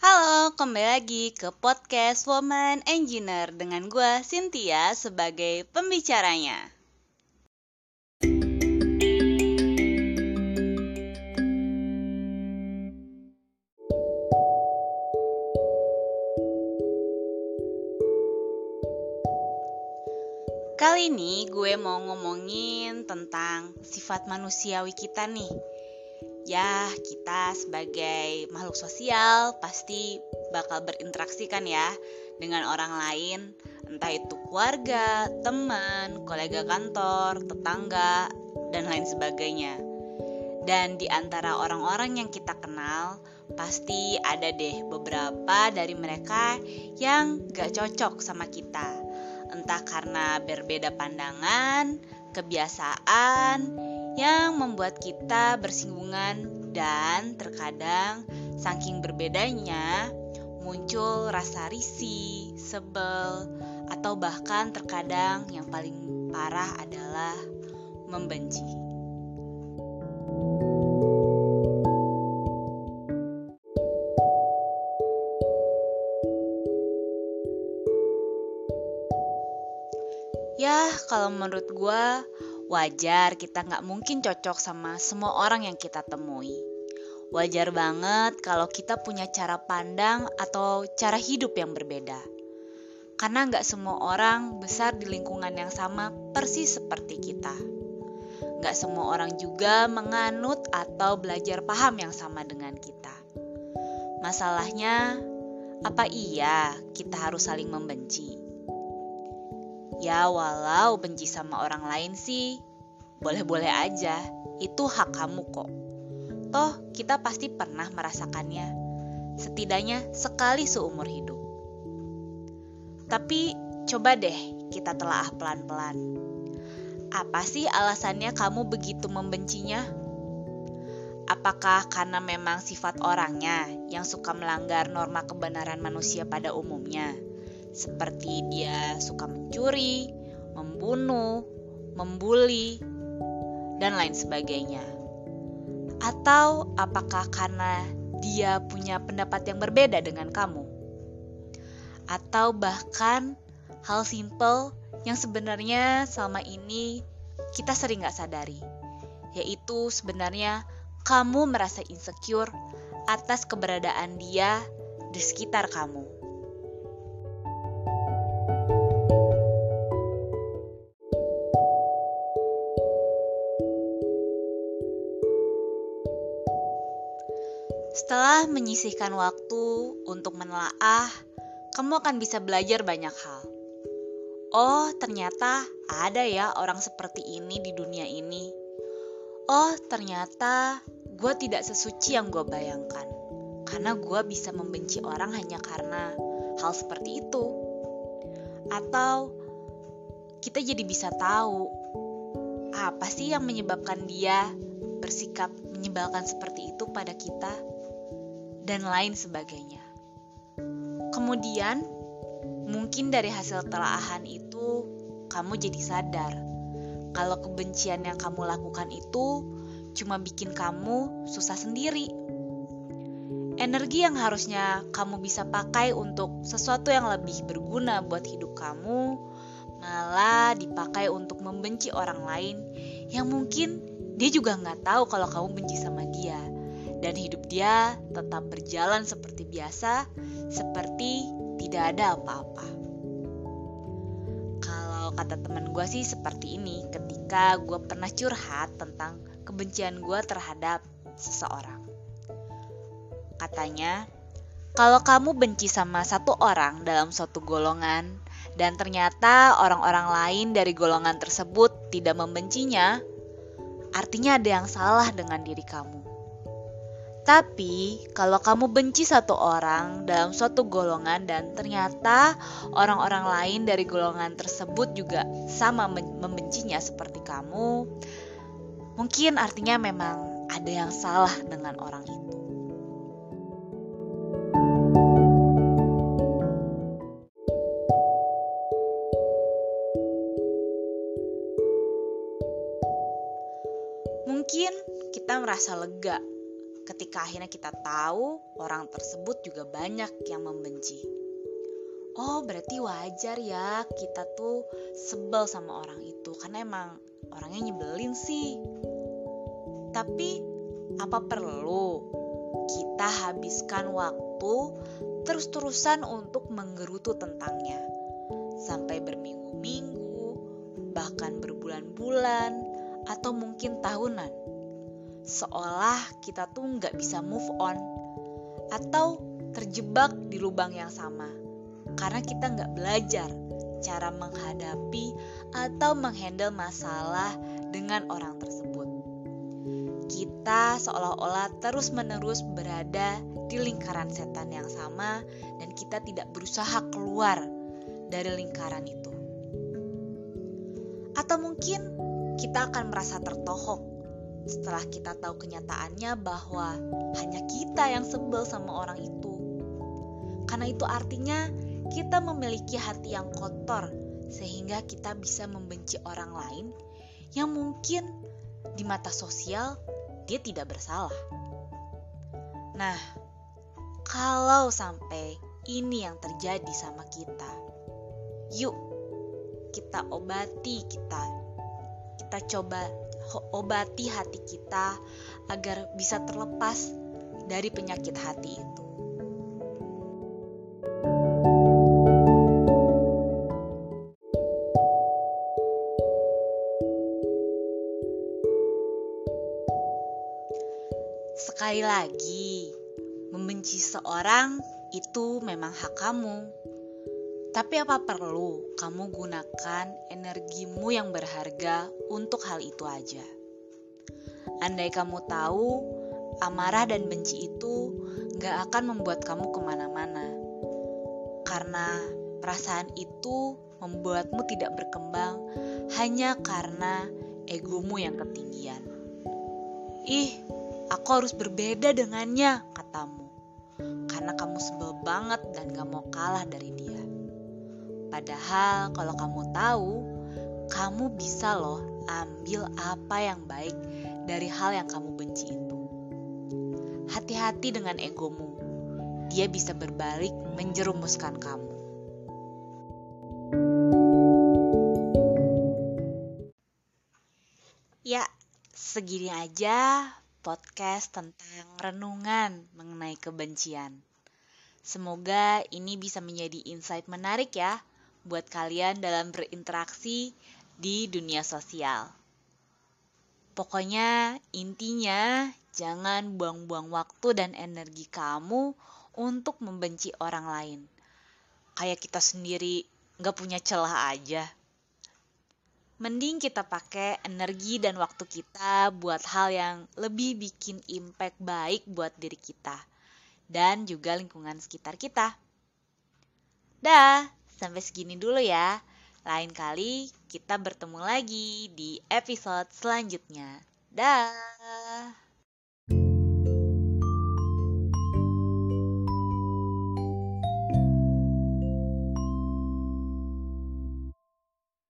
Halo, kembali lagi ke podcast Woman Engineer dengan gue Cynthia sebagai pembicaranya. Kali ini gue mau ngomongin tentang sifat manusiawi kita nih ya kita sebagai makhluk sosial pasti bakal berinteraksi kan ya dengan orang lain entah itu keluarga, teman, kolega kantor, tetangga, dan lain sebagainya. Dan di antara orang-orang yang kita kenal, pasti ada deh beberapa dari mereka yang gak cocok sama kita. Entah karena berbeda pandangan, kebiasaan, yang membuat kita bersinggungan dan terkadang saking berbedanya muncul rasa risih, sebel, atau bahkan terkadang yang paling parah adalah membenci. Ya, kalau menurut gue, Wajar kita nggak mungkin cocok sama semua orang yang kita temui. Wajar banget kalau kita punya cara pandang atau cara hidup yang berbeda. Karena nggak semua orang besar di lingkungan yang sama persis seperti kita. Nggak semua orang juga menganut atau belajar paham yang sama dengan kita. Masalahnya, apa iya kita harus saling membenci? Ya walau benci sama orang lain sih, boleh-boleh aja, itu hak kamu kok. Toh kita pasti pernah merasakannya, setidaknya sekali seumur hidup. Tapi coba deh kita telah pelan-pelan. Apa sih alasannya kamu begitu membencinya? Apakah karena memang sifat orangnya yang suka melanggar norma kebenaran manusia pada umumnya? Seperti dia suka mencuri, membunuh, membuli, dan lain sebagainya. Atau apakah karena dia punya pendapat yang berbeda dengan kamu? Atau bahkan hal simple yang sebenarnya selama ini kita sering gak sadari, yaitu sebenarnya kamu merasa insecure atas keberadaan dia di sekitar kamu. Setelah menyisihkan waktu untuk menelaah, kamu akan bisa belajar banyak hal. Oh, ternyata ada ya orang seperti ini di dunia ini. Oh, ternyata gue tidak sesuci yang gue bayangkan. Karena gue bisa membenci orang hanya karena hal seperti itu. Atau kita jadi bisa tahu apa sih yang menyebabkan dia bersikap menyebalkan seperti itu pada kita dan lain sebagainya. Kemudian, mungkin dari hasil telaahan itu, kamu jadi sadar kalau kebencian yang kamu lakukan itu cuma bikin kamu susah sendiri. Energi yang harusnya kamu bisa pakai untuk sesuatu yang lebih berguna buat hidup kamu, malah dipakai untuk membenci orang lain yang mungkin dia juga nggak tahu kalau kamu benci sama dia dan hidup dia tetap berjalan seperti biasa, seperti tidak ada apa-apa. Kalau kata teman gue sih seperti ini, ketika gue pernah curhat tentang kebencian gue terhadap seseorang. Katanya, kalau kamu benci sama satu orang dalam suatu golongan, dan ternyata orang-orang lain dari golongan tersebut tidak membencinya, artinya ada yang salah dengan diri kamu. Tapi, kalau kamu benci satu orang dalam suatu golongan dan ternyata orang-orang lain dari golongan tersebut juga sama membencinya seperti kamu, mungkin artinya memang ada yang salah dengan orang itu. Mungkin kita merasa lega ketika akhirnya kita tahu orang tersebut juga banyak yang membenci. Oh, berarti wajar ya kita tuh sebel sama orang itu karena emang orangnya nyebelin sih. Tapi apa perlu kita habiskan waktu terus-terusan untuk menggerutu tentangnya sampai berminggu-minggu, bahkan berbulan-bulan, atau mungkin tahunan? Seolah kita tuh nggak bisa move on atau terjebak di lubang yang sama karena kita nggak belajar cara menghadapi atau menghandle masalah dengan orang tersebut. Kita seolah-olah terus-menerus berada di lingkaran setan yang sama dan kita tidak berusaha keluar dari lingkaran itu. Atau mungkin kita akan merasa tertohok setelah kita tahu kenyataannya bahwa hanya kita yang sebel sama orang itu. Karena itu artinya kita memiliki hati yang kotor sehingga kita bisa membenci orang lain yang mungkin di mata sosial dia tidak bersalah. Nah, kalau sampai ini yang terjadi sama kita, yuk kita obati kita. Kita coba obati hati kita agar bisa terlepas dari penyakit hati itu. Sekali lagi, membenci seorang itu memang hak kamu. Tapi apa perlu kamu gunakan energimu yang berharga untuk hal itu aja? Andai kamu tahu, amarah dan benci itu gak akan membuat kamu ke mana-mana. Karena perasaan itu membuatmu tidak berkembang hanya karena egomu yang ketinggian. Ih, aku harus berbeda dengannya, katamu. Karena kamu sebel banget dan gak mau kalah dari dia. Padahal kalau kamu tahu, kamu bisa loh ambil apa yang baik dari hal yang kamu benci itu. Hati-hati dengan egomu. Dia bisa berbalik menjerumuskan kamu. Ya, segini aja podcast tentang renungan mengenai kebencian. Semoga ini bisa menjadi insight menarik ya buat kalian dalam berinteraksi di dunia sosial. Pokoknya intinya jangan buang-buang waktu dan energi kamu untuk membenci orang lain. Kayak kita sendiri gak punya celah aja. Mending kita pakai energi dan waktu kita buat hal yang lebih bikin impact baik buat diri kita dan juga lingkungan sekitar kita. Dah! Sampai segini dulu ya. Lain kali kita bertemu lagi di episode selanjutnya. Dah.